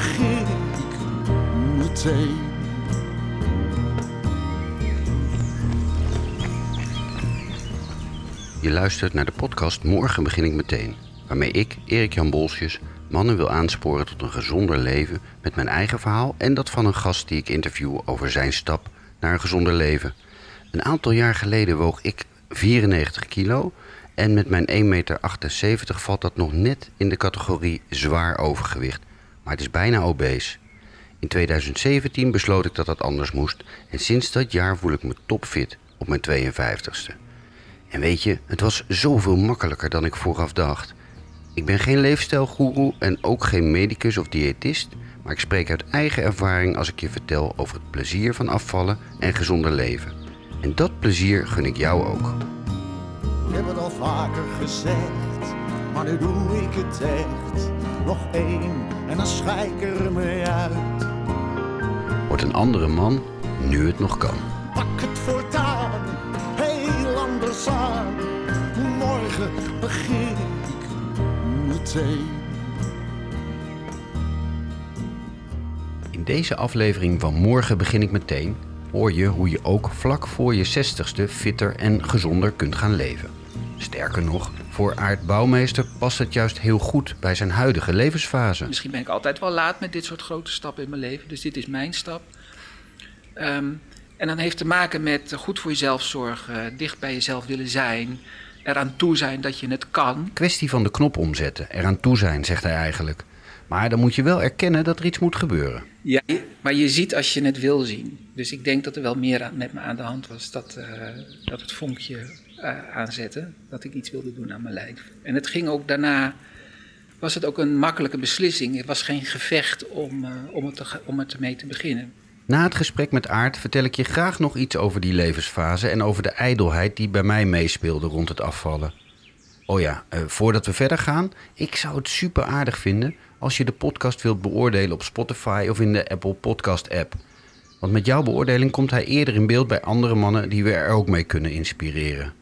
begin ik meteen. Je luistert naar de podcast Morgen begin ik meteen, waarmee ik, Erik Jan Bolsjes, mannen wil aansporen tot een gezonder leven met mijn eigen verhaal en dat van een gast die ik interview over zijn stap naar een gezonder leven. Een aantal jaar geleden woog ik 94 kilo en met mijn 1,78 meter valt dat nog net in de categorie zwaar overgewicht, maar het is bijna obese. In 2017 besloot ik dat dat anders moest en sinds dat jaar voel ik me topfit op mijn 52ste. En weet je, het was zoveel makkelijker dan ik vooraf dacht. Ik ben geen leefstijlgoeroe en ook geen medicus of diëtist, maar ik spreek uit eigen ervaring als ik je vertel over het plezier van afvallen en gezonder leven. En dat plezier gun ik jou ook. Ik heb het al vaker gezegd, maar nu doe ik het echt. Nog één en dan schijk ik er mee uit. Word een andere man nu het nog kan. Pak het voortaan, heel anders aan. Morgen begin ik meteen. In deze aflevering van Morgen begin ik meteen hoor je hoe je ook vlak voor je 60ste fitter en gezonder kunt gaan leven. Sterker nog, voor Aart Bouwmeester past het juist heel goed bij zijn huidige levensfase. Misschien ben ik altijd wel laat met dit soort grote stappen in mijn leven. Dus dit is mijn stap. Ehm, en dan heeft te maken met goed voor jezelf zorgen, dicht bij jezelf willen zijn, eraan toe zijn dat je het kan. Kwestie van de knop omzetten, eraan toe zijn, zegt hij eigenlijk. Maar dan moet je wel erkennen dat er iets moet gebeuren. Ja, maar je ziet als je het wil zien. Dus ik denk dat er wel meer aan, met me aan de hand was dat, eh, dat het vonkje aanzette. Dat ik iets wilde doen aan mijn lijf. En het ging ook daarna, was het ook een makkelijke beslissing. Het was geen gevecht om, uh, om, het, om het ermee te beginnen. Na het gesprek met Aart vertel ik je graag nog iets over die levensfase en over de ijdelheid die bij mij meespeelde rond het afvallen. Oh ja, uh, voordat we verder gaan, ik zou het super aardig vinden als je de podcast wilt beoordelen op Spotify of in de Apple Podcast app. Want met jouw beoordeling komt hij eerder in beeld bij andere mannen die we er ook mee kunnen inspireren.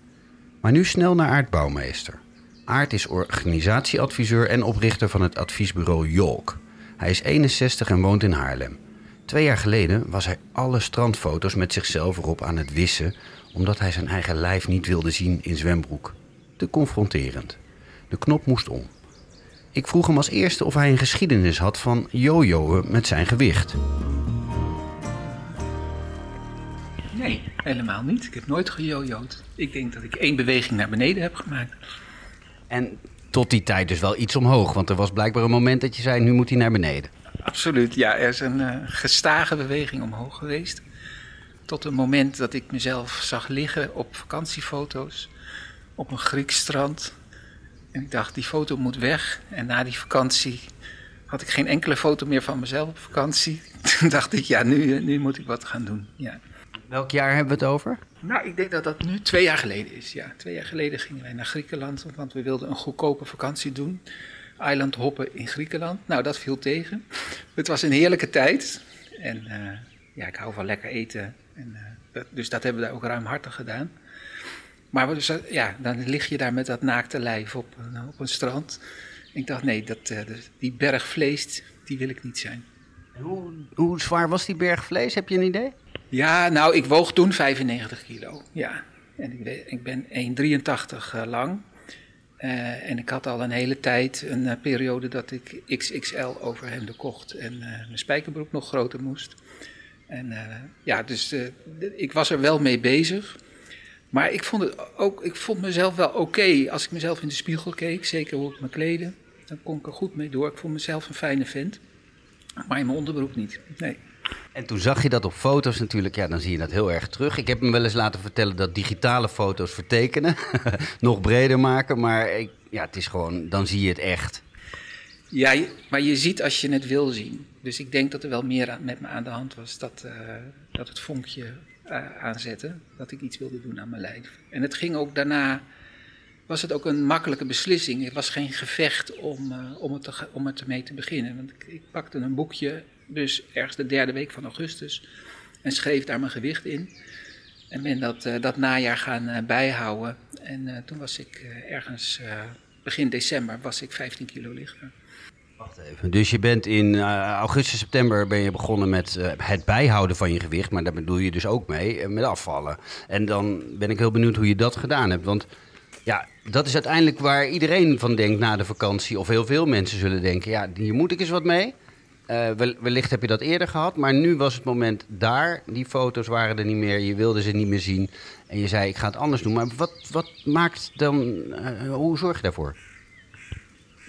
Maar nu snel naar Aart Bouwmeester. Aart is organisatieadviseur en oprichter van het adviesbureau Jolk. Hij is 61 en woont in Haarlem. Twee jaar geleden was hij alle strandfoto's met zichzelf erop aan het wissen, omdat hij zijn eigen lijf niet wilde zien in zwembroek. Te confronterend. De knop moest om. Ik vroeg hem als eerste of hij een geschiedenis had van jojoen met zijn gewicht. Nee, helemaal niet. Ik heb nooit gejojoed. Ik denk dat ik één beweging naar beneden heb gemaakt. En tot die tijd dus wel iets omhoog, want er was blijkbaar een moment dat je zei: nu moet hij naar beneden. Absoluut, ja. Er is een uh, gestage beweging omhoog geweest. Tot een moment dat ik mezelf zag liggen op vakantiefoto's op een Grieks strand. En ik dacht, die foto moet weg. En na die vakantie had ik geen enkele foto meer van mezelf op vakantie. Toen dacht ik, ja, nu, nu moet ik wat gaan doen. Ja. Welk jaar hebben we het over? Nou, ik denk dat dat nu twee jaar geleden is. Ja, twee jaar geleden gingen wij naar Griekenland, want we wilden een goedkope vakantie doen. Eiland hoppen in Griekenland. Nou, dat viel tegen. Het was een heerlijke tijd. En uh, ja, ik hou van lekker eten. En, uh, dat, dus dat hebben we daar ook ruimhartig gedaan. Maar dus, ja, dan lig je daar met dat naakte lijf op, op een strand. Ik dacht, nee, dat, uh, die berg vlees, die wil ik niet zijn. Hoe, hoe zwaar was die berg vlees? Heb je een idee? Ja, nou, ik woog toen 95 kilo. Ja. En ik, ik ben 1,83 uh, lang. Uh, en ik had al een hele tijd een uh, periode dat ik XXL overhemden kocht. En uh, mijn spijkerbroek nog groter moest. En ja, dus ik was er wel mee bezig. Maar ik vond, het ook, ik vond mezelf wel oké. Okay. Als ik mezelf in de spiegel keek, zeker hoe ik me kleden, dan kon ik er goed mee door. Ik vond mezelf een fijne vent. Maar in mijn onderbroek niet. Nee. En toen zag je dat op foto's natuurlijk, ja, dan zie je dat heel erg terug. Ik heb hem wel eens laten vertellen dat digitale foto's vertekenen, nog breder maken, maar ik, ja, het is gewoon, dan zie je het echt. Ja, maar je ziet als je het wil zien. Dus ik denk dat er wel meer met me aan de hand was dat, uh, dat het vonkje uh, aanzette, dat ik iets wilde doen aan mijn lijf. En het ging ook daarna, was het ook een makkelijke beslissing. Het was geen gevecht om, uh, om, het, om het ermee te beginnen. Want ik pakte een boekje dus ergens de derde week van augustus. En schreef daar mijn gewicht in. En ben dat, uh, dat najaar gaan uh, bijhouden. En uh, toen was ik ergens begin december was ik 15 kilo lichter. Wacht even. Dus je bent in augustus, september ben je begonnen met het bijhouden van je gewicht. Maar daar bedoel je dus ook mee, met afvallen. En dan ben ik heel benieuwd hoe je dat gedaan hebt. Want ja, dat is uiteindelijk waar iedereen van denkt na de vakantie. Of heel veel mensen zullen denken, ja, hier moet ik eens wat mee. Uh, wellicht heb je dat eerder gehad, maar nu was het moment daar. Die foto's waren er niet meer, je wilde ze niet meer zien. En je zei, ik ga het anders doen. Maar wat, wat maakt dan, uh, hoe zorg je daarvoor?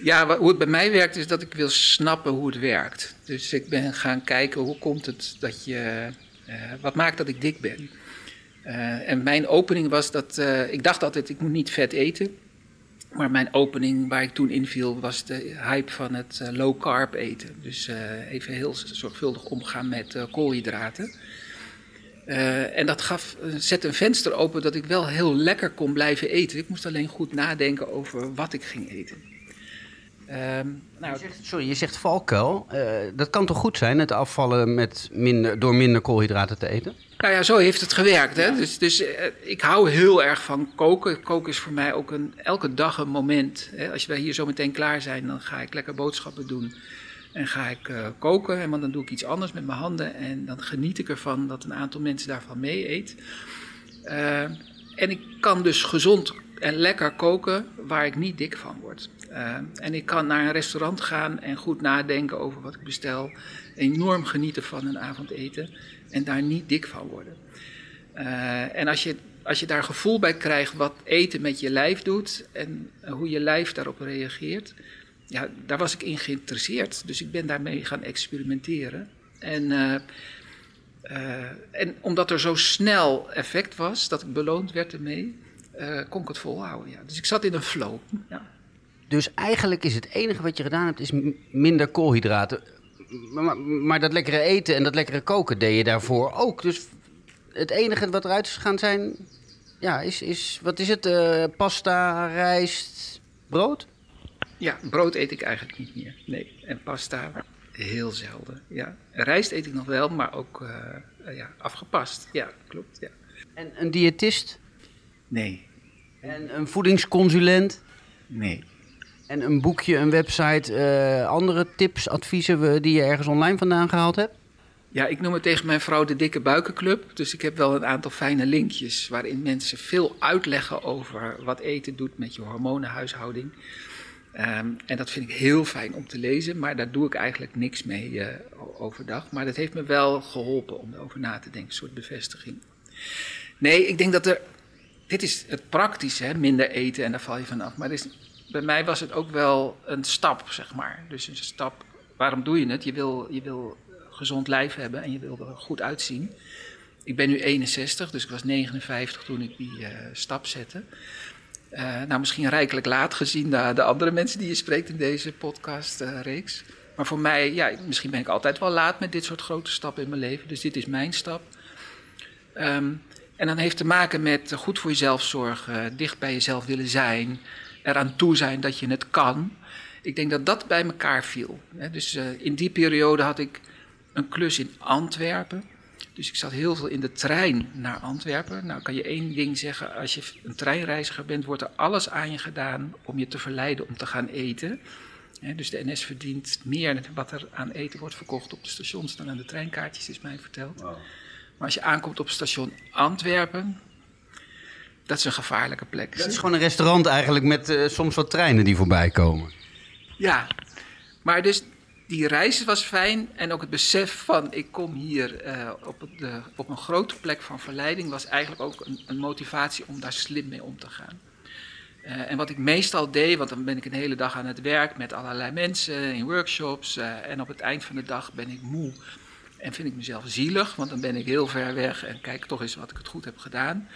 Ja, hoe het bij mij werkt is dat ik wil snappen hoe het werkt. Dus ik ben gaan kijken, hoe komt het dat je, uh, wat maakt dat ik dik ben? en mijn opening was dat, ik dacht altijd, ik moet niet vet eten. Maar mijn opening waar ik toen inviel was de hype van het uh, low carb eten. Dus uh, even heel zorgvuldig omgaan met uh, koolhydraten. en dat gaf, zette een venster open dat ik wel heel lekker kon blijven eten. Ik moest alleen goed nadenken over wat ik ging eten. Um, nou, je zegt, sorry, je zegt valkuil. dat kan toch goed zijn, het afvallen met minder, door minder koolhydraten te eten? Nou ja, zo heeft het gewerkt. Hè? Dus, dus uh, ik hou heel erg van koken. Koken is voor mij ook een, elke dag een moment. Hè? Als wij hier zo meteen klaar zijn, dan ga ik lekker boodschappen doen. En ga ik uh, koken, en dan doe ik iets anders met mijn handen. En dan geniet ik ervan dat een aantal mensen daarvan mee eet. En ik kan dus gezond en lekker koken waar ik niet dik van word. En ik kan naar een restaurant gaan en goed nadenken over wat ik bestel. Enorm genieten van een avondeten en daar niet dik van worden. Uh, en als je, als je daar gevoel bij krijgt wat eten met je lijf doet en hoe je lijf daarop reageert, ja, daar was ik in geïnteresseerd. Dus ik ben daarmee gaan experimenteren. En, uh, en omdat er zo snel effect was, dat ik beloond werd ermee, kon ik het volhouden. Ja. Dus ik zat in een flow. Ja. Dus eigenlijk is het enige wat je gedaan hebt, is minder koolhydraten maar, maar, dat lekkere eten en dat lekkere koken deed je daarvoor ook. Dus het enige wat eruit is gaan zijn, ja, is, is wat is het? Uh, pasta, rijst, brood? Ja, brood eet ik eigenlijk niet meer. Nee, en pasta heel zelden. Ja, rijst eet ik nog wel, maar ook uh, ja, afgepast. Ja, klopt. Ja. En een diëtist? Nee. En een voedingsconsulent? Nee. En een boekje, een website, uh, andere tips, adviezen die je ergens online vandaan gehaald hebt? Ja, ik noem het tegen mijn vrouw de Dikke Buikenclub. Dus ik heb wel een aantal fijne linkjes waarin mensen veel uitleggen over wat eten doet met je hormonenhuishouding. Um, en dat vind ik heel fijn om te lezen, maar daar doe ik eigenlijk niks mee uh, overdag. Maar dat heeft me wel geholpen om erover na te denken, een soort bevestiging. Nee, ik denk dat er. Dit is het praktische, hè? minder eten en daar val je vanaf. Maar er is bij mij was het ook wel een stap, zeg maar. Dus een stap, waarom doe je het? Je wil, je wil gezond lijf hebben en je wil er goed uitzien. Ik ben nu 61, dus ik was 59 toen ik die uh, stap zette. Uh, nou, misschien rijkelijk laat gezien de, de, andere mensen die je spreekt in deze podcastreeks. Uh, maar voor mij, ja, misschien ben ik altijd wel laat met dit soort grote stappen in mijn leven. Dus dit is mijn stap. Um, en dan heeft te maken met goed voor jezelf zorgen, dicht bij jezelf willen zijn eraan toe zijn dat je het kan. Ik denk dat dat bij elkaar viel. Dus uh, in die periode had ik een klus in Antwerpen. Dus ik zat heel veel in de trein naar Antwerpen. Nou kan je één ding zeggen, als je een treinreiziger bent, wordt er alles aan je gedaan om je te verleiden om te gaan eten. dus de NS verdient meer wat er aan eten wordt verkocht op de stations dan aan de treinkaartjes, is mij verteld. Wow. Maar als je aankomt op station Antwerpen, dat is een gevaarlijke plek. Het is gewoon een restaurant eigenlijk met uh, soms wat treinen die voorbij komen. Ja, maar dus die reis was fijn en ook het besef van ik kom hier uh, op, de, op een grote plek van verleiding was eigenlijk ook een, een motivatie om daar slim mee om te gaan. Uh, en wat ik meestal deed, want dan ben ik een hele dag aan het werk met allerlei mensen in workshops en op het eind van de dag ben ik moe en vind ik mezelf zielig, want dan ben ik heel ver weg en kijk toch eens wat ik het goed heb gedaan.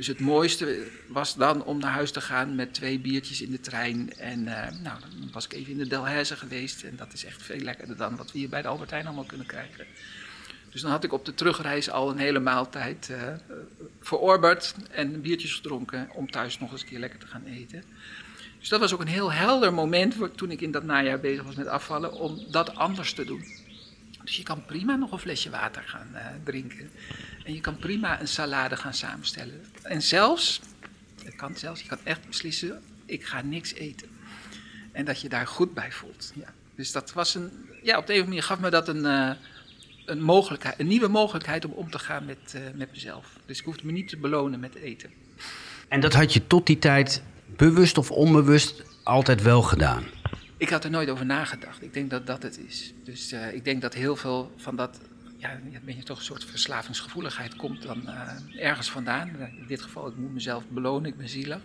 Dus het mooiste was dan om naar huis te gaan met twee biertjes in de trein. En uh, nou, dan was ik even in de Delhaize geweest. En dat is echt veel lekkerder dan wat we hier bij de Albertijn allemaal kunnen krijgen. Dus dan had ik op de terugreis al een hele maaltijd uh, verorberd en biertjes gedronken om thuis nog eens een keer lekker te gaan eten. Dus dat was ook een heel helder moment toen ik in dat najaar bezig was met afvallen, om dat anders te doen. Dus je kan prima nog een flesje water gaan uh, drinken. En je kan prima een salade gaan samenstellen. En zelfs, het kan zelfs, je kan echt beslissen, ik ga niks eten. En dat je daar goed bij voelt. Ja. Dus dat was een, ja, op de een of andere manier gaf me dat een, uh, een, mogelijkheid, een nieuwe mogelijkheid om om te gaan met, uh, met mezelf. Dus ik hoefde me niet te belonen met eten. En dat had je tot die tijd bewust of onbewust altijd wel gedaan? Ik had er nooit over nagedacht. Ik denk dat dat het is. Dus uh, ik denk dat heel veel van dat, ja, ben je toch een soort verslavingsgevoeligheid komt dan uh, ergens vandaan. In dit geval, ik moet mezelf belonen, ik ben zielig.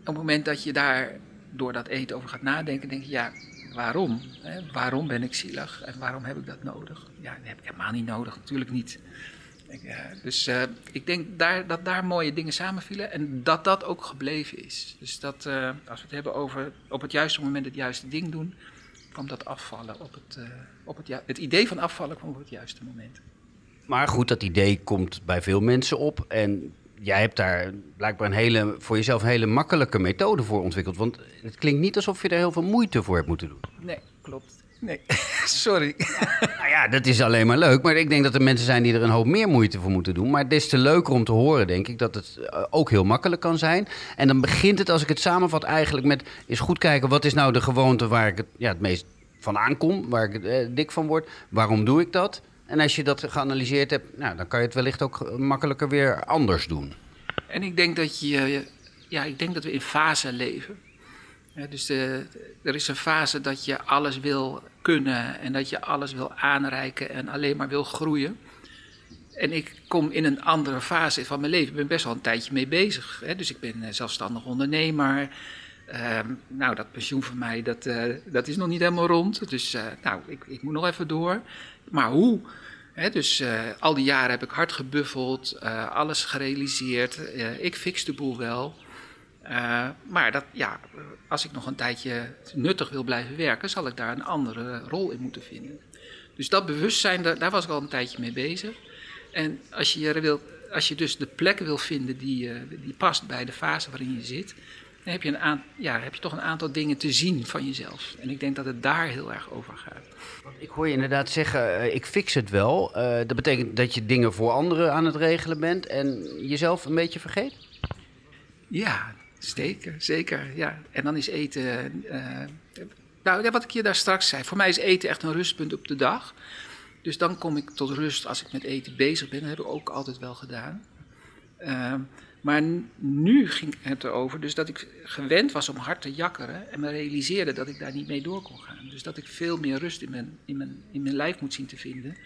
Op het moment dat je daar door dat eten over gaat nadenken, denk je, ja, waarom? Hè? Waarom ben ik zielig en waarom heb ik dat nodig? Ja, dat heb ik helemaal niet nodig, natuurlijk niet. Uh, dus uh, ik denk daar, dat daar mooie dingen samenvielen en dat dat ook gebleven is. Dus dat als we het hebben over op het juiste moment het juiste ding doen, kwam dat afvallen op het, op het, het idee van afvallen kwam op het juiste moment. Maar goed, dat idee komt bij veel mensen op en jij hebt daar blijkbaar een hele, voor jezelf een hele makkelijke methode voor ontwikkeld. Want het klinkt niet alsof je er heel veel moeite voor hebt moeten doen. Nee, klopt. Nee, sorry. nou ja, dat is alleen maar leuk. Maar ik denk dat er mensen zijn die er een hoop meer moeite voor moeten doen. Maar des te leuker om te horen, denk ik, dat het ook heel makkelijk kan zijn. En dan begint het, als ik het samenvat, eigenlijk met eens goed kijken... wat is nou de gewoonte waar ik het, ja, het meest van aankom, waar ik eh, dik van word. Waarom doe ik dat? En als je dat geanalyseerd hebt, nou, dan kan je het wellicht ook makkelijker weer anders doen. En ik denk dat, je, ja, ik denk dat we in fase leven. Dus de, er is een fase dat je alles wil kunnen en dat je alles wil aanreiken en alleen maar wil groeien. En ik kom in een andere fase van mijn leven. Ik ben best wel een tijdje mee bezig. Hè? Dus ik ben zelfstandig ondernemer. Uh, nou, dat pensioen van mij, dat, uh, dat is nog niet helemaal rond. Dus nou, ik, ik, moet nog even door. Maar hoe? He, dus al die jaren heb ik hard gebuffeld, alles gerealiseerd. ik fix de boel wel. Maar dat, ja, als ik nog een tijdje nuttig wil blijven werken, zal ik daar een andere rol in moeten vinden. Dus dat bewustzijn, daar, daar was ik al een tijdje mee bezig. En als je, wil, als je dus de plek wil vinden die, die past bij de fase waarin je zit, dan heb je, een ja, heb je toch een aantal dingen te zien van jezelf. En ik denk dat het daar heel erg over gaat. Ik hoor je inderdaad zeggen, uh, ik fix het wel. Uh, dat betekent dat je dingen voor anderen aan het regelen bent en jezelf een beetje vergeet? Ja, zeker, zeker. Ja. En dan is eten... Uh, nou, wat ik je daar straks zei. Voor mij is eten echt een rustpunt op de dag. Dus dan kom ik tot rust als ik met eten bezig ben. Dat heb ik ook altijd wel gedaan. Maar nu ging het erover dus dat ik gewend was om hard te jakkeren en me realiseerde dat ik daar niet mee door kon gaan. Dus dat ik veel meer rust in mijn, in mijn, in mijn lijf moet zien te vinden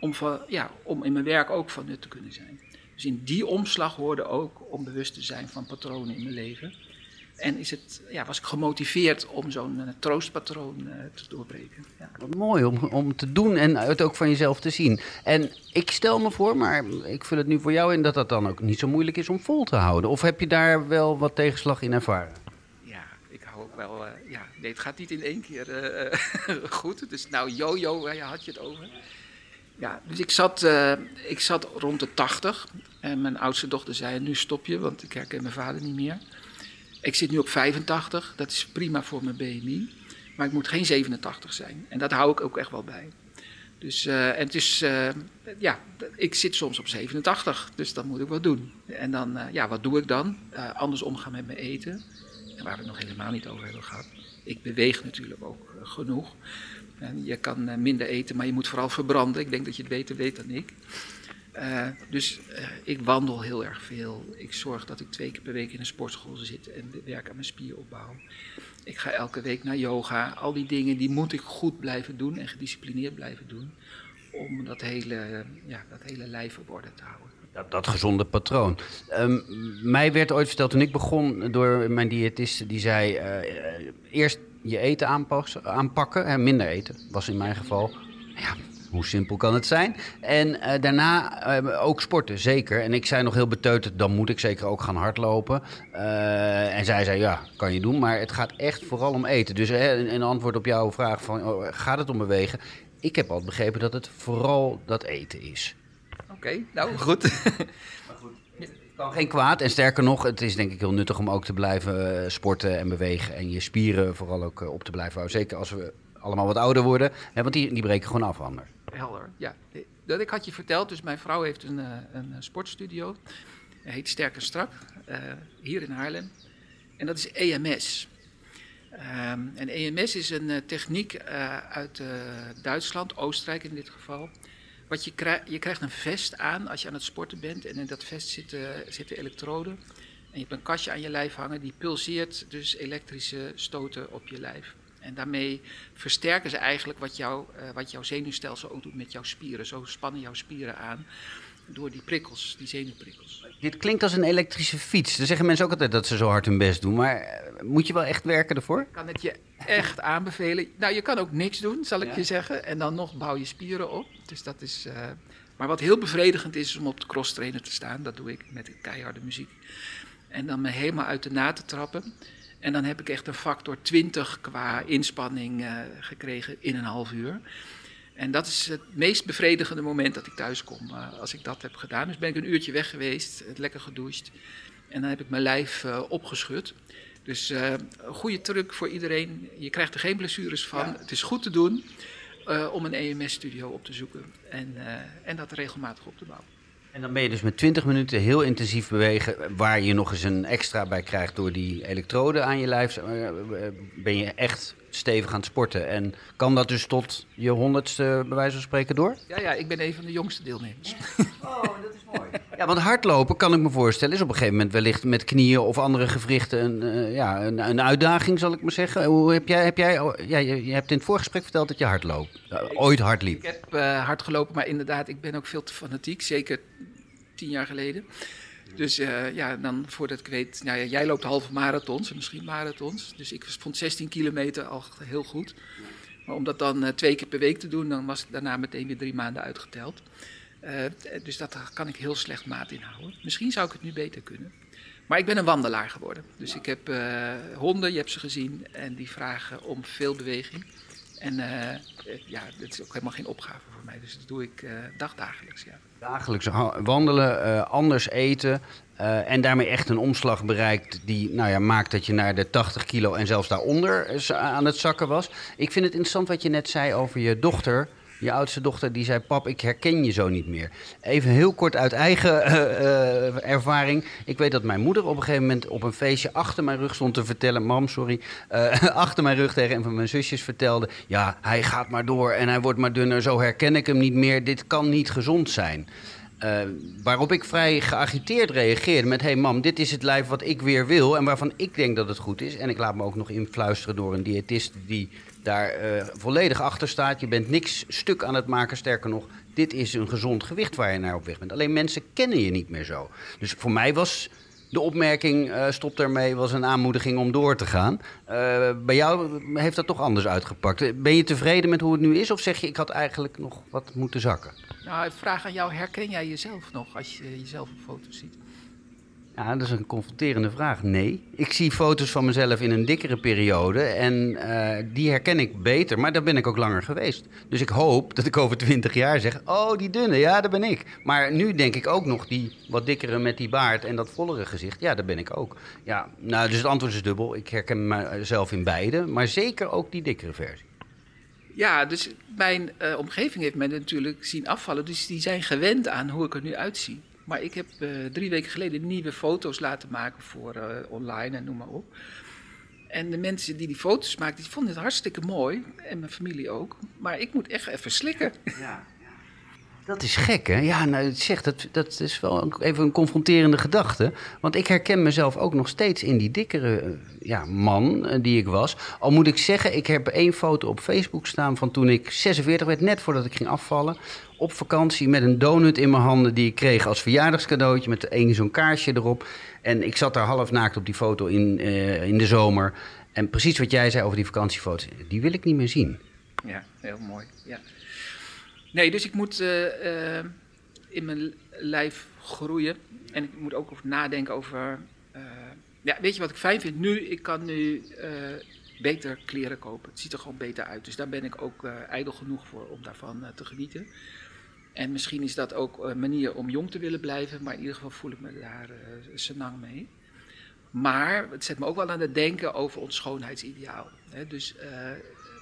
om, van, ja, om in mijn werk ook van nut te kunnen zijn. Dus in die omslag hoorde ook om bewust te zijn van patronen in mijn leven. En is het, ja, was ik gemotiveerd om zo'n uh, troostpatroon uh, te doorbreken. Ja. Wat mooi om, om te doen en het ook van jezelf te zien. En ik stel me voor, maar ik vul het nu voor jou in, dat dat dan ook niet zo moeilijk is om vol te houden. Of heb je daar wel wat tegenslag in ervaren? Ja, ik hou ook wel. Uh, ja, nee, het gaat niet in één keer goed. Dus nou, yo-yo, waar had je het over? Ja, dus ik zat, ik zat rond de 80. En mijn oudste dochter zei: Nu stop je, want ik herken mijn vader niet meer. Ik zit nu op 85, dat is prima voor mijn BMI. Maar ik moet geen 87 zijn. En dat hou ik ook echt wel bij. Dus uh, en het is, uh, ja, ik zit soms op 87, dus dat moet ik wat doen. En dan, ja, wat doe ik dan? anders omgaan met mijn eten. En waar we het nog helemaal niet over hebben gehad. Ik beweeg natuurlijk ook genoeg. Je kan minder eten, maar je moet vooral verbranden. Ik denk dat je het beter weet dan ik. Uh, dus uh, ik wandel heel erg veel. Ik zorg dat ik twee keer per week in een sportschool zit en werk aan mijn spieropbouw. Ik ga elke week naar yoga. Al die dingen die moet ik goed blijven doen en gedisciplineerd blijven doen. Om dat hele, ja, dat hele lijf op orde te houden. Dat, dat gezonde patroon. Um, mij werd ooit verteld toen ik begon door mijn diëtist. Die zei eerst je eten aanpakken. Hè, minder eten was in mijn geval. Ja, hoe simpel kan het zijn? En uh, daarna uh, ook sporten, zeker. En ik zei nog heel beteuterd, dan moet ik zeker ook gaan hardlopen. Uh, en zij zei, ja, kan je doen. Maar het gaat echt vooral om eten. Dus in antwoord op jouw vraag van, oh, gaat het om bewegen? Ik heb altijd begrepen dat het vooral dat eten is. Oké, nou goed. Kan geen kwaad. En sterker nog, het is denk ik heel nuttig om ook te blijven sporten en bewegen. En je spieren vooral ook op te blijven houden. Zeker als we allemaal wat ouder worden. Hè, want die, die breken gewoon af anders. Helder, ja. Dat ik had je verteld, dus mijn vrouw heeft een, een sportstudio. Hij heet Sterk en Strak, hier in Haarlem. En dat is EMS. Ehm, en EMS is een techniek uit Duitsland, Oostenrijk in dit geval. Wat je, krijgt, je krijgt een vest aan als je aan het sporten bent. En in dat vest zitten, zitten elektroden. En je hebt een kastje aan je lijf hangen. Die pulseert dus elektrische stoten op je lijf. En daarmee versterken ze eigenlijk wat, jou, uh, wat jouw zenuwstelsel ook doet met jouw spieren. Zo spannen jouw spieren aan door die prikkels, die zenuwprikkels. Dit klinkt als een elektrische fiets. Dan zeggen mensen ook altijd dat ze zo hard hun best doen. Maar eh, moet je wel echt werken ervoor? Ik kan het je echt aanbevelen. Nou, je kan ook niks doen, zal ik je zeggen. En dan nog bouw je spieren op. Dus dat is... Uh, maar wat heel bevredigend is, is om op de cross trainer te staan. Dat doe ik met keiharde muziek. En dan me helemaal uit de na te trappen. En dan heb ik echt een factor 20 qua inspanning uh, gekregen in een half uur. En dat is het meest bevredigende moment dat ik thuis kom, uh, als ik dat heb gedaan. Dus ben ik een uurtje weg geweest, lekker gedoucht. En dan heb ik mijn lijf uh, opgeschud. Dus een goede truc voor iedereen. Je krijgt er geen blessures van. Ja. Het is goed te doen om een EMS-studio op te zoeken. En, en dat regelmatig op te bouwen. En dan ben je dus met 20 minuten heel intensief bewegen, waar je nog eens een extra bij krijgt door die elektroden aan je lijf. Eh, ben je echt stevig aan het sporten. En kan dat dus tot je honderdste, bij wijze van spreken, door? Ja, ja ik ben een van de jongste deelnemers. Oh, dat is mooi. Ja, want hardlopen, kan ik me voorstellen, is op een gegeven moment wellicht met knieën of andere gewrichten een, uh, ja, een, een, uitdaging, zal ik maar zeggen. Hoe heb jij, heb jij oh, ja, je, je, hebt in het voorgesprek verteld dat je hard loopt. Uh, ooit hard liep. Ik heb uh, hard gelopen, maar inderdaad, ik ben ook veel te fanatiek. Zeker tien jaar geleden. Dus uh, ja, dan voordat ik weet, nou ja, jij loopt halve marathons en misschien marathons. Dus ik vond 16 kilometer al heel goed. Maar om dat dan uh, twee keer per week te doen, dan was ik daarna meteen weer drie maanden uitgeteld. Uh, dus dat kan ik heel slecht maat inhouden. Misschien zou ik het nu beter kunnen. Maar ik ben een wandelaar geworden. Dus ik heb honden, je hebt ze gezien, en die vragen om veel beweging. En ja, dat is ook helemaal geen opgave voor mij. Dus dat doe ik dagdagelijks, ja. Dagelijks wandelen, uh, anders eten uh, en daarmee echt een omslag bereikt die nou ja, maakt dat je naar de 80 kilo en zelfs daaronder aan het zakken was. Ik vind het interessant wat je net zei over je dochter je oudste dochter die zei: Pap, ik herken je zo niet meer. Even heel kort uit eigen uh, uh, ervaring. Ik weet dat mijn moeder op een gegeven moment op een feestje achter mijn rug stond te vertellen: Mam, sorry. Uh, achter mijn rug tegen een van mijn zusjes vertelde: Ja, hij gaat maar door en hij wordt maar dunner. Zo herken ik hem niet meer. Dit kan niet gezond zijn. Waarop ik vrij geagiteerd reageerde met... hé hey mam, dit is het lijf wat ik weer wil en waarvan ik denk dat het goed is. En ik laat me ook nog influisteren door een diëtist die daar uh, volledig achter staat. Je bent niks stuk aan het maken. Sterker nog, dit is een gezond gewicht waar je naar op weg bent. Alleen mensen kennen je niet meer zo. Dus voor mij was de opmerking, uh, stop daarmee, was een aanmoediging om door te gaan. Uh, bij jou heeft dat toch anders uitgepakt. Ben je tevreden met hoe het nu is? Of zeg je, ik had eigenlijk nog wat moeten zakken? Nou, vraag aan jou, herken jij jezelf nog als je jezelf op foto's ziet? Ja, dat is een confronterende vraag. Nee. Ik zie foto's van mezelf in een dikkere periode en uh, die herken ik beter, maar daar ben ik ook langer geweest. Dus ik hoop dat ik over twintig jaar zeg, oh die dunne, ja daar ben ik. Maar nu denk ik ook nog die wat dikkere met die baard en dat vollere gezicht, ja daar ben ik ook. Ja, nou dus het antwoord is dubbel. Ik herken mezelf in beide, maar zeker ook die dikkere versie. Ja, dus mijn uh, omgeving heeft mij natuurlijk zien afvallen, dus die zijn gewend aan hoe ik er nu uitzie. Maar ik heb uh, drie weken geleden nieuwe foto's laten maken voor uh, online en noem maar op. En de mensen die die foto's maakten, die vonden het hartstikke mooi. En mijn familie ook. Maar ik moet echt even slikken. Ja. Dat is gek, hè? Ja, nou, zeg, dat, dat is wel even een confronterende gedachte. Want ik herken mezelf ook nog steeds in die dikkere ja, man die ik was. Al moet ik zeggen, ik heb één foto op Facebook staan van toen ik 46 werd, net voordat ik ging afvallen. Op vakantie met een donut in mijn handen die ik kreeg als verjaardagscadeautje met één zo'n kaarsje erop. En ik zat daar half naakt op die foto in, uh, in de zomer. En precies wat jij zei over die vakantiefoto's, die wil ik niet meer zien. Ja, heel mooi. Ja. Nee, dus ik moet uh, uh, in mijn lijf groeien. En ik moet ook nadenken over. Uh, ja, weet je wat ik fijn vind? Nu, ik kan nu beter kleren kopen. Het ziet er gewoon beter uit. Dus daar ben ik ook ijdel genoeg voor om daarvan te genieten. En misschien is dat ook een manier om jong te willen blijven, maar in ieder geval voel ik me daar senang mee. Maar het zet me ook wel aan het denken over ons schoonheidsideaal. Hè? Dus,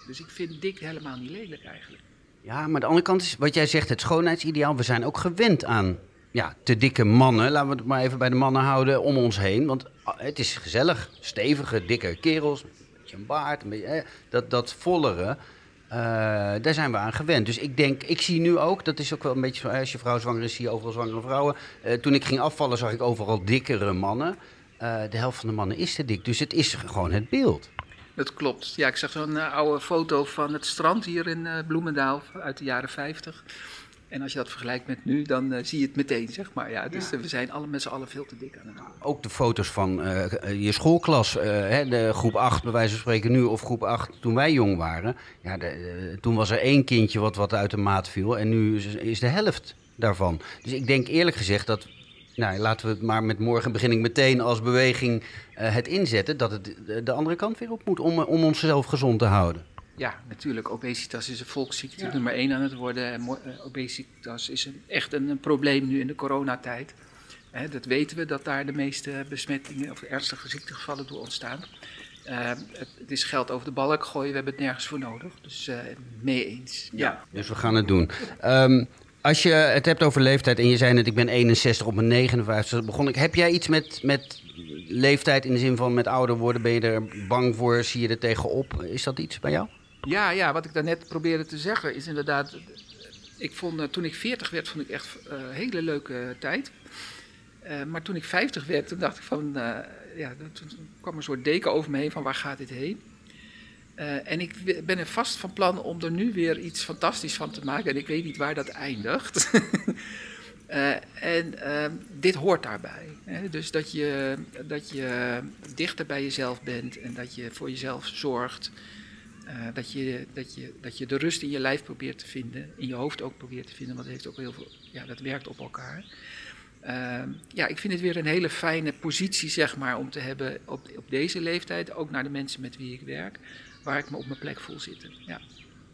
dus ik vind dik helemaal niet lelijk eigenlijk. Ja, maar de andere kant is wat jij zegt, het schoonheidsideaal. We zijn ook gewend aan ja, te dikke mannen, laten we het maar even bij de mannen houden, om ons heen. Want ah, het is gezellig, stevige, dikke kerels, beetje een baard, een beetje, dat, dat vollere. eh, daar zijn we aan gewend. Dus ik denk, ik zie nu ook, dat is ook wel een beetje zo, als je vrouw zwanger is, zie je overal zwangere vrouwen. Eh, toen ik ging afvallen, zag ik overal dikkere mannen. Eh, de helft van de mannen is te dik. Dus het is gewoon het beeld. Dat klopt. Ja, ik zag zo'n eh, oude foto van het strand hier in eh, Bloemendaal uit de jaren 50. En als je dat vergelijkt met nu, dan eh, zie je het meteen, zeg maar. Ja, dus we zijn alle, met z'n allen veel te dik aan het worden. Ook de foto's van je schoolklas, hè, de groep 8 bij wijze van spreken nu, of groep 8 toen wij jong waren. Ja, de, toen was er één kindje wat, wat uit de maat viel en nu is, is de helft daarvan. Dus ik denk eerlijk gezegd dat, nou, laten we het maar met morgen begin ik meteen als beweging eh, het inzetten, dat het de, de andere kant weer op moet om, eh, om onszelf gezond te houden. Ja, natuurlijk. Obesitas is een volksziekte nummer één aan het worden. En eh, obesitas is een, echt een, een probleem nu in de coronatijd. Hè, dat weten we, dat daar de meeste besmettingen of ernstige ziektegevallen door ontstaan. Eh, het, het is geld over de balk gooien, we hebben het nergens voor nodig. Dus eh, mee eens. Ja. Dus we gaan het doen. Ehm, als je het hebt over leeftijd en je zei net, ik ben 61 op mijn 59 begon ik. Heb jij iets met, met leeftijd in de zin van met ouder worden? Ben je er bang voor? Zie je er tegenop? Is dat iets bij jou? Ja, ja, wat ik daarnet probeerde te zeggen is inderdaad. Ik vond, eh, toen ik 40 werd, vond ik echt een hele leuke tijd. Eh, maar toen ik 50 werd, toen dacht ik van. eh, ja, toen kwam een soort deken over me heen van waar gaat dit heen? Eh, en ik ben er vast van plan om er nu weer iets fantastisch van te maken. En ik weet niet waar dat eindigt. Eh, en ehm, dit hoort daarbij. Hè? Dus dat je, dat je dichter bij jezelf bent en dat je voor jezelf zorgt. Eh, dat, je, dat, je, dat je de rust in je lijf probeert te vinden, in je hoofd ook probeert te vinden, want het heeft ook heel veel, ja, dat werkt op elkaar. Ehm, ja, ik vind het weer een hele fijne positie, zeg maar, om te hebben op, op deze leeftijd, ook naar de mensen met wie ik werk, waar ik me op mijn plek voel zitten. Ja.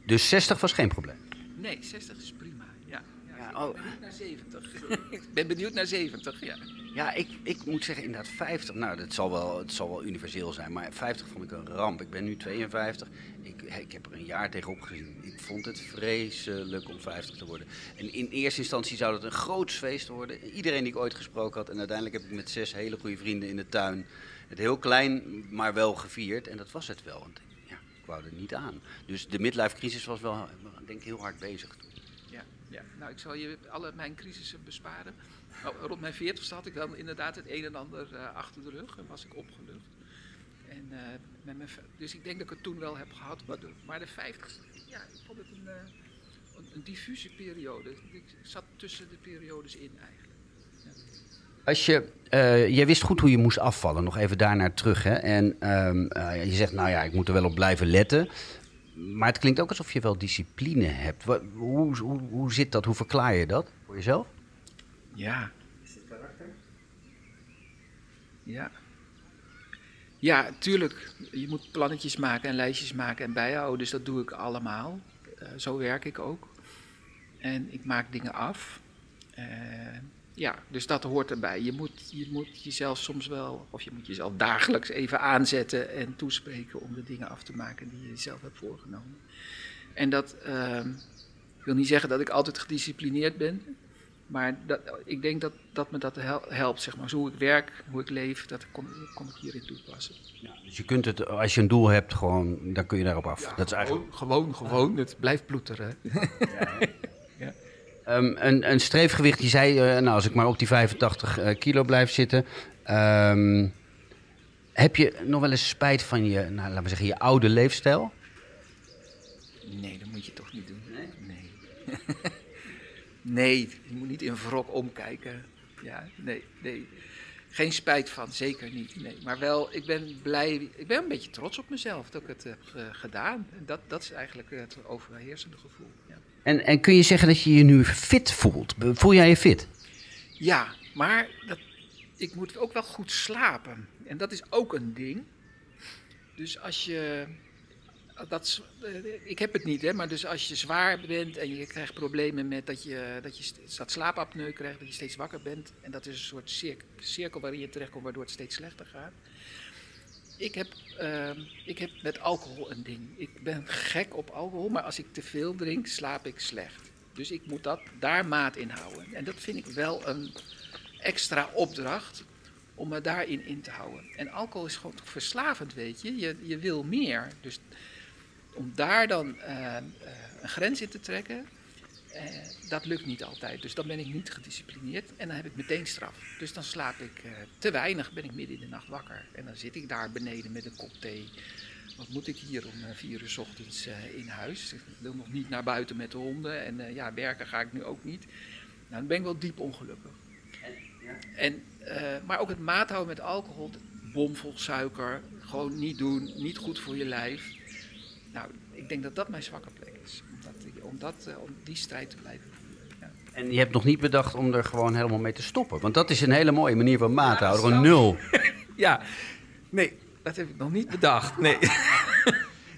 Dus 60 was geen probleem. Nee, 60 is prima. Ja, ja, Ja, ik oh. ben benieuwd naar 70. ik ben benieuwd naar 70, ja. Ja, ik, ik moet zeggen, inderdaad 50. Nou, dat zal wel, het zal wel universeel zijn, maar 50 vond ik een ramp. Ik ben nu 52. Ik, ik heb er een jaar tegenop gezien. Ik vond het vreselijk om 50 te worden. En in eerste instantie zou het een groots feest worden. Iedereen die ik ooit gesproken had. En uiteindelijk heb ik met zes hele goede vrienden in de tuin het heel klein, maar wel gevierd. En dat was het wel. Want niet aan. Dus de midlife crisis was wel, denk ik, heel hard bezig. Ja, ja. Nou, ik zal je alle mijn crisissen besparen. Nou, rond mijn 40 had ik dan inderdaad het een en ander eh, achter de rug en was ik opgelucht. En, eh, met mijn, dus ik denk dat ik het toen wel heb gehad. Maar de, maar de 50, ja, ik vond het een, eh, diffuse periode. Ik zat tussen de periodes in eigenlijk. Als je, eh, jij wist goed hoe je moest afvallen, nog even daarnaar terug. Hè? En ehm, eh, je zegt, nou ja, ik moet er wel op blijven letten. Maar het klinkt ook alsof je wel discipline hebt. Hoe, hoe, hoe zit dat? Hoe verklaar je dat voor jezelf? Ja. Ja. Ja, tuurlijk. Je moet plannetjes maken en lijstjes maken en bijhouden. Dus dat doe ik allemaal. Eh, zo werk ik ook. En ik maak dingen af. Ja, dus dat hoort erbij. Je moet, je moet jezelf soms wel, of je moet jezelf dagelijks even aanzetten en toespreken om de dingen af te maken die je zelf hebt voorgenomen. En dat ehm, ik wil niet zeggen dat ik altijd gedisciplineerd ben. Maar dat, ik denk dat, dat me dat hel- helpt, zeg maar. Zo hoe ik werk, hoe ik leef, dat kon, kon ik hierin toepassen. Dus je kunt het, als je een doel hebt, gewoon, dan kun je daarop af. dat is eigenlijk Gewoon, gewoon, het blijft ploeteren. Ehm, een, een streefgewicht, je zei, eh, nou, als ik maar op die 85 eh, kilo blijf zitten. ehm, heb je nog wel eens spijt van je, nou, laten we zeggen, je oude leefstijl? Nee, dat moet je toch niet doen. Nee. Nee, je moet niet in wrok omkijken. Ja, nee, nee. Geen spijt van, zeker niet. Nee. Maar wel, ik ben blij, ik ben een beetje trots op mezelf dat ik het heb eh, gedaan. Dat, dat is eigenlijk het overheersende gevoel. Ja. En, en kun je zeggen dat je je nu fit voelt? Voel jij je fit? Ja, maar dat, ik moet ook wel goed slapen. En dat is ook een ding. Dus als je. Dat, eh, ik heb het niet, hè, maar dus als je zwaar bent en je krijgt problemen met dat je, dat je dat slaapapneu krijgt, dat je steeds wakker bent. En dat is een soort cirkel waarin je terechtkomt, waardoor het steeds slechter gaat. Ik heb, ehm, ik heb met alcohol een ding. Ik ben gek op alcohol, maar als ik te veel drink, slaap ik slecht. Dus ik moet dat, daar maat in houden. En dat vind ik wel een extra opdracht om me daarin in te houden. En alcohol is gewoon verslavend, weet je. Je, je wil meer. Dus om daar dan eh, eh, een grens in te trekken, eh, dat lukt niet altijd. Dus dan ben ik niet gedisciplineerd en dan heb ik meteen straf. Dus dan slaap ik eh, te weinig, ben ik midden in de nacht wakker. En dan zit ik daar beneden met een kop thee. Wat moet ik hier om eh, vier uur 's ochtends in huis? Ik wil nog niet naar buiten met de honden en ja, werken ga ik nu ook niet. Nou, dan ben ik wel diep ongelukkig. En, maar ook het maat houden met alcohol, bomvol suiker, gewoon niet doen, niet goed voor je lijf. Nou, ik denk dat dat mijn zwakke plek. Om, dat, om, eh, om die strijd te blijven. En je hebt nog niet bedacht om er gewoon helemaal mee te stoppen. Want dat is een hele mooie manier van maat houden. Gewoon nul. ja, nee, dat heb ik nog niet bedacht. Nee.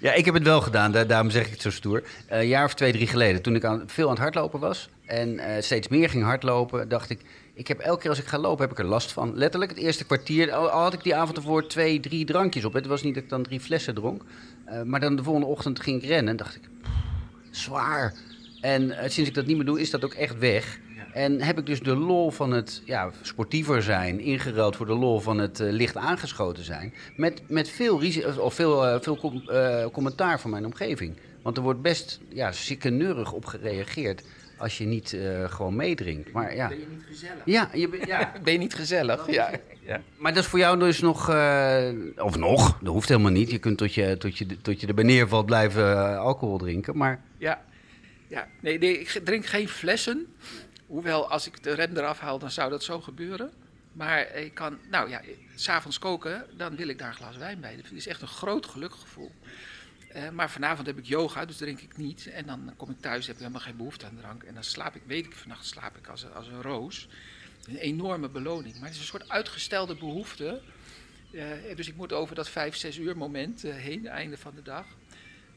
Ja, ik heb het wel gedaan, da- daarom zeg ik het zo stoer. Eh, een jaar of twee, drie geleden, toen ik aan, veel aan het hardlopen was en eh, steeds meer ging hardlopen, dacht ik, ik heb elke keer als ik ga lopen, heb ik er last van. Letterlijk, het eerste kwartier, al, had ik die avond ervoor twee, drie drankjes op. Het was niet dat ik dan drie flessen dronk. Maar dan de volgende ochtend ging ik rennen en dacht ik, "Pff, zwaar. En eh, sinds ik dat niet meer doe, is dat ook echt weg. En heb ik dus de lol van het ja, sportiever zijn ingeruild voor de lol van het eh, licht aangeschoten zijn. Met, met veel, of veel, eh, veel com- commentaar van mijn omgeving. Want er wordt best ja, ziekeneurig op gereageerd als je niet eh, gewoon meedrinkt. Maar ja, Ben je niet gezellig? ja, je, bent- ja, Ben je niet gezellig? Ja. ja. maar dat is voor jou dus nog, eh, of nog, dat hoeft helemaal niet. Je kunt tot je, tot je, tot je erbij neervalt blijven eh, alcohol drinken. Maar Ja, ja. Nee, nee, ik drink geen flessen. Hoewel, als ik de rem eraf haal, dan zou dat zo gebeuren. Maar ik kan, nou ja, s'avonds koken, dan wil ik daar een glas wijn bij. Dat is echt een groot gelukgevoel. Eh, maar vanavond heb ik yoga, dus drink ik niet. En dan kom ik thuis, heb ik helemaal geen behoefte aan drank. En dan slaap ik, weet ik, vannacht slaap ik als, als een roos. Een enorme beloning. Maar het is een soort uitgestelde behoefte. Eh, dus ik moet over dat vijf, zes uur moment eh, heen, einde van de dag.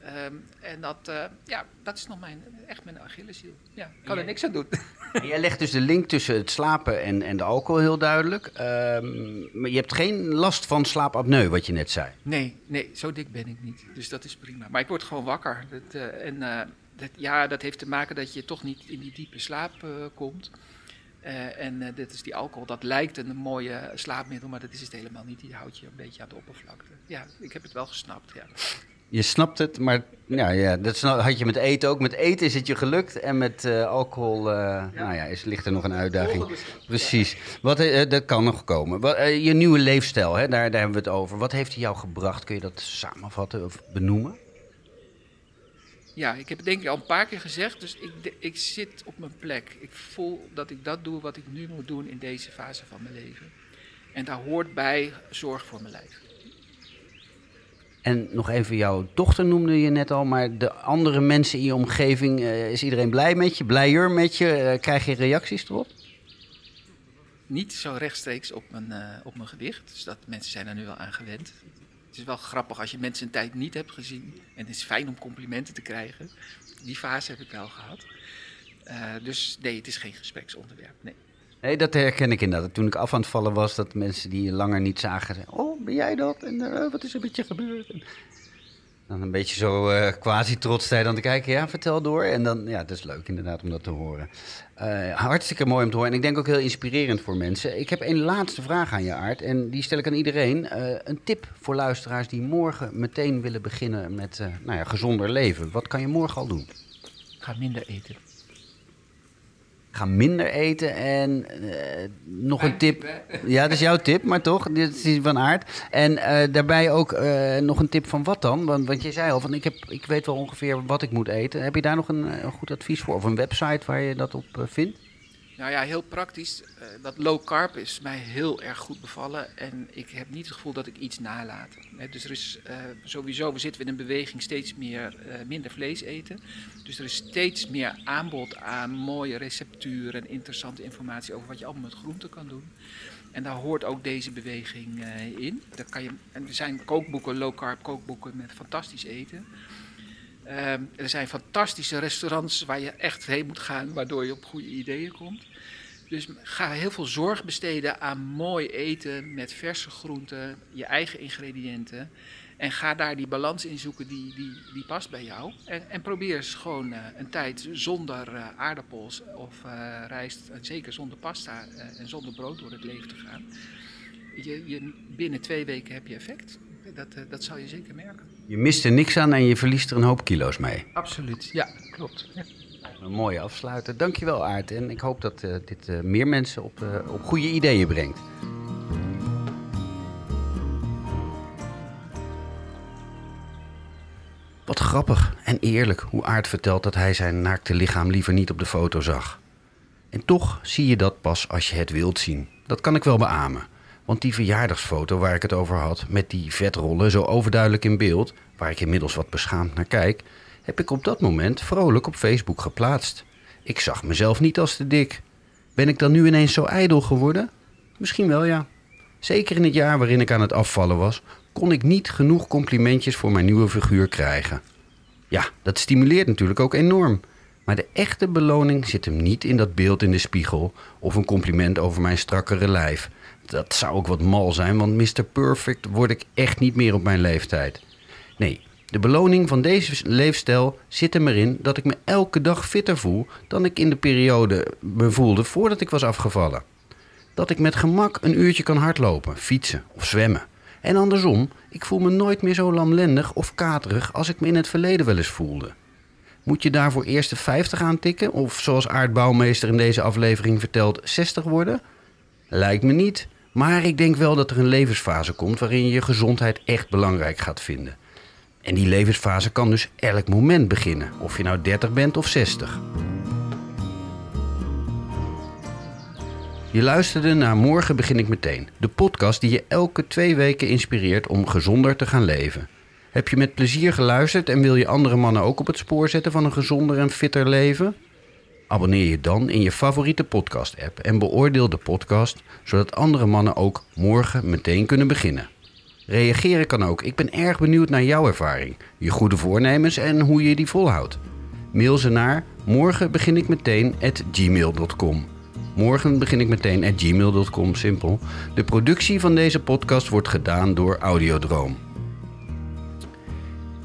Ehm, en dat, eh, ja, dat is nog mijn, echt mijn Achilleshiel. Ja, ik kan er niks aan doen. En jij legt dus de link tussen het slapen en, en de alcohol heel duidelijk. Ehm, maar je hebt geen last van slaapapneu, wat je net zei. Nee, nee, zo dik ben ik niet. Dus dat is prima. Maar ik word gewoon wakker. Dat, eh, en eh, dat, ja, dat heeft te maken dat je toch niet in die diepe slaap komt. En dit is die alcohol, dat lijkt een mooie slaapmiddel, maar dat is het helemaal niet. Die houdt je een beetje aan de oppervlakte. Ja, ik heb het wel gesnapt, ja. Je snapt het, maar ja, ja, dat sna- had je met eten ook. Met eten is het je gelukt en met eh, alcohol eh, Nou ja, is, ligt er nog een uitdaging. Precies. Wat, eh, dat kan nog komen. Wat, je nieuwe leefstijl, hè, daar, daar hebben we het over. Wat heeft hij jou gebracht? Kun je dat samenvatten of benoemen? Ja, ik heb het denk ik al een paar keer gezegd, dus ik, ik zit op mijn plek. Ik voel dat ik dat doe wat ik nu moet doen in deze fase van mijn leven. En daar hoort bij zorg voor mijn lijf. En nog even, jouw dochter noemde je net al, maar de andere mensen in je omgeving, eh, is iedereen blij met je, blijer met je? Eh, krijg je reacties erop? Niet zo rechtstreeks op mijn, eh, op mijn gewicht, dus dat mensen zijn er nu wel aan gewend. Het is wel grappig als je mensen een tijd niet hebt gezien. En het is fijn om complimenten te krijgen. Die fase heb ik wel gehad. Eh, dus nee, het is geen gespreksonderwerp. Nee. Nee, dat herken ik inderdaad. Toen ik af aan het vallen was, dat mensen die je langer niet zagen, oh, ben jij dat? En eh, wat is er met je gebeurd? Dan een beetje zo eh quasi-trots sta je dan te kijken, ja, vertel door. En dan, ja, het is leuk inderdaad om dat te horen. Eh, hartstikke mooi om te horen en ik denk ook heel inspirerend voor mensen. Ik heb een laatste vraag aan je, Aard, en die stel ik aan iedereen. Een tip voor luisteraars die morgen meteen willen beginnen met nou ja, gezonder leven. Wat kan je morgen al doen? Ga minder eten. Ga minder eten en eh, nog een tip. Ja, dat is jouw tip, maar toch, dit is van aard. En eh, daarbij ook eh, nog een tip van wat dan? Want, want je zei al, van ik, heb, ik weet wel ongeveer wat ik moet eten. Heb je daar nog een, een goed advies voor? Of een website waar je dat op vindt? Nou ja, heel praktisch. eh, dat low carb is mij heel erg goed bevallen. En ik heb niet het gevoel dat ik iets nalaat. Dus er is eh, sowieso, we zitten in een beweging steeds meer eh, minder vlees eten. Dus er is steeds meer aanbod aan mooie recepturen en interessante informatie over wat je allemaal met groenten kan doen. En daar hoort ook deze beweging in. Daar kan je, en er zijn kookboeken, low carb kookboeken met fantastisch eten. Ehm, er zijn fantastische restaurants waar je echt heen moet gaan, waardoor je op goede ideeën komt. Dus ga heel veel zorg besteden aan mooi eten met verse groenten, je eigen ingrediënten. En ga daar die balans in zoeken die, die, die past bij jou. En, en probeer eens gewoon eh, een tijd zonder eh, aardappels of eh, rijst, en zeker zonder pasta en zonder brood door het leven te gaan. je, je, binnen twee weken heb je effect. Dat, uh, dat zal je zeker merken. Je mist er niks aan en je verliest er een hoop kilo's mee. Absoluut, ja, klopt. Ja. Een mooie afsluiter. Dankjewel Aart. En ik hoop dat uh, dit uh, meer mensen op, op goede ideeën brengt. Wat grappig en eerlijk hoe Aart vertelt dat hij zijn naakte lichaam liever niet op de foto zag. En toch zie je dat pas als je het wilt zien. Dat kan ik wel beamen. Want die verjaardagsfoto waar ik het over had, met die vetrollen zo overduidelijk in beeld, waar ik inmiddels wat beschaamd naar kijk, heb ik op dat moment vrolijk op Facebook geplaatst. Ik zag mezelf niet als te dik. Ben ik dan nu ineens zo ijdel geworden? Misschien wel ja. Zeker in het jaar waarin ik aan het afvallen was, kon ik niet genoeg complimentjes voor mijn nieuwe figuur krijgen. Ja, dat stimuleert natuurlijk ook enorm. Maar de echte beloning zit hem niet in dat beeld in de spiegel of een compliment over mijn strakkere lijf. Dat zou ook wat mal zijn, want Mr. Perfect word ik echt niet meer op mijn leeftijd. Nee, de beloning van deze leefstijl zit hem erin dat ik me elke dag fitter voel dan ik in de periode me voelde voordat ik was afgevallen. Dat ik met gemak een uurtje kan hardlopen, fietsen of zwemmen. En andersom, ik voel me nooit meer zo lamlendig of katerig als ik me in het verleden wel eens voelde. Moet je daarvoor eerst de 50 aantikken of zoals aardbouwmeester in deze aflevering vertelt 60 worden? Lijkt me niet, maar ik denk wel dat er een levensfase komt waarin je je gezondheid echt belangrijk gaat vinden. En die levensfase kan dus elk moment beginnen, of je nou 30 bent of 60. Je luisterde naar Morgen begin ik meteen, de podcast die je elke twee weken inspireert om gezonder te gaan leven. Heb je met plezier geluisterd en wil je andere mannen ook op het spoor zetten van een gezonder en fitter leven? Abonneer je dan in je favoriete podcast-app en beoordeel de podcast, zodat andere mannen ook morgen meteen kunnen beginnen. Reageren kan ook. Ik ben erg benieuwd naar jouw ervaring, je goede voornemens en hoe je die volhoudt. Mail ze naar morgen begin. Morgen begin ik meteen at gmail.com, simpel. De productie van deze podcast wordt gedaan door Audiodroom.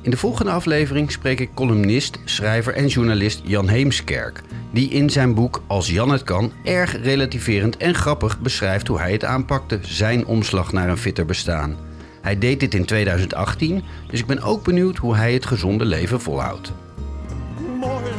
In de volgende aflevering spreek ik columnist, schrijver en journalist Jan Heemskerk, die in zijn boek Als Jan het kan erg relativerend en grappig beschrijft hoe hij het aanpakte, zijn omslag naar een fitter bestaan. Hij deed dit in 2018, dus ik ben ook benieuwd hoe hij het gezonde leven volhoudt. Morgen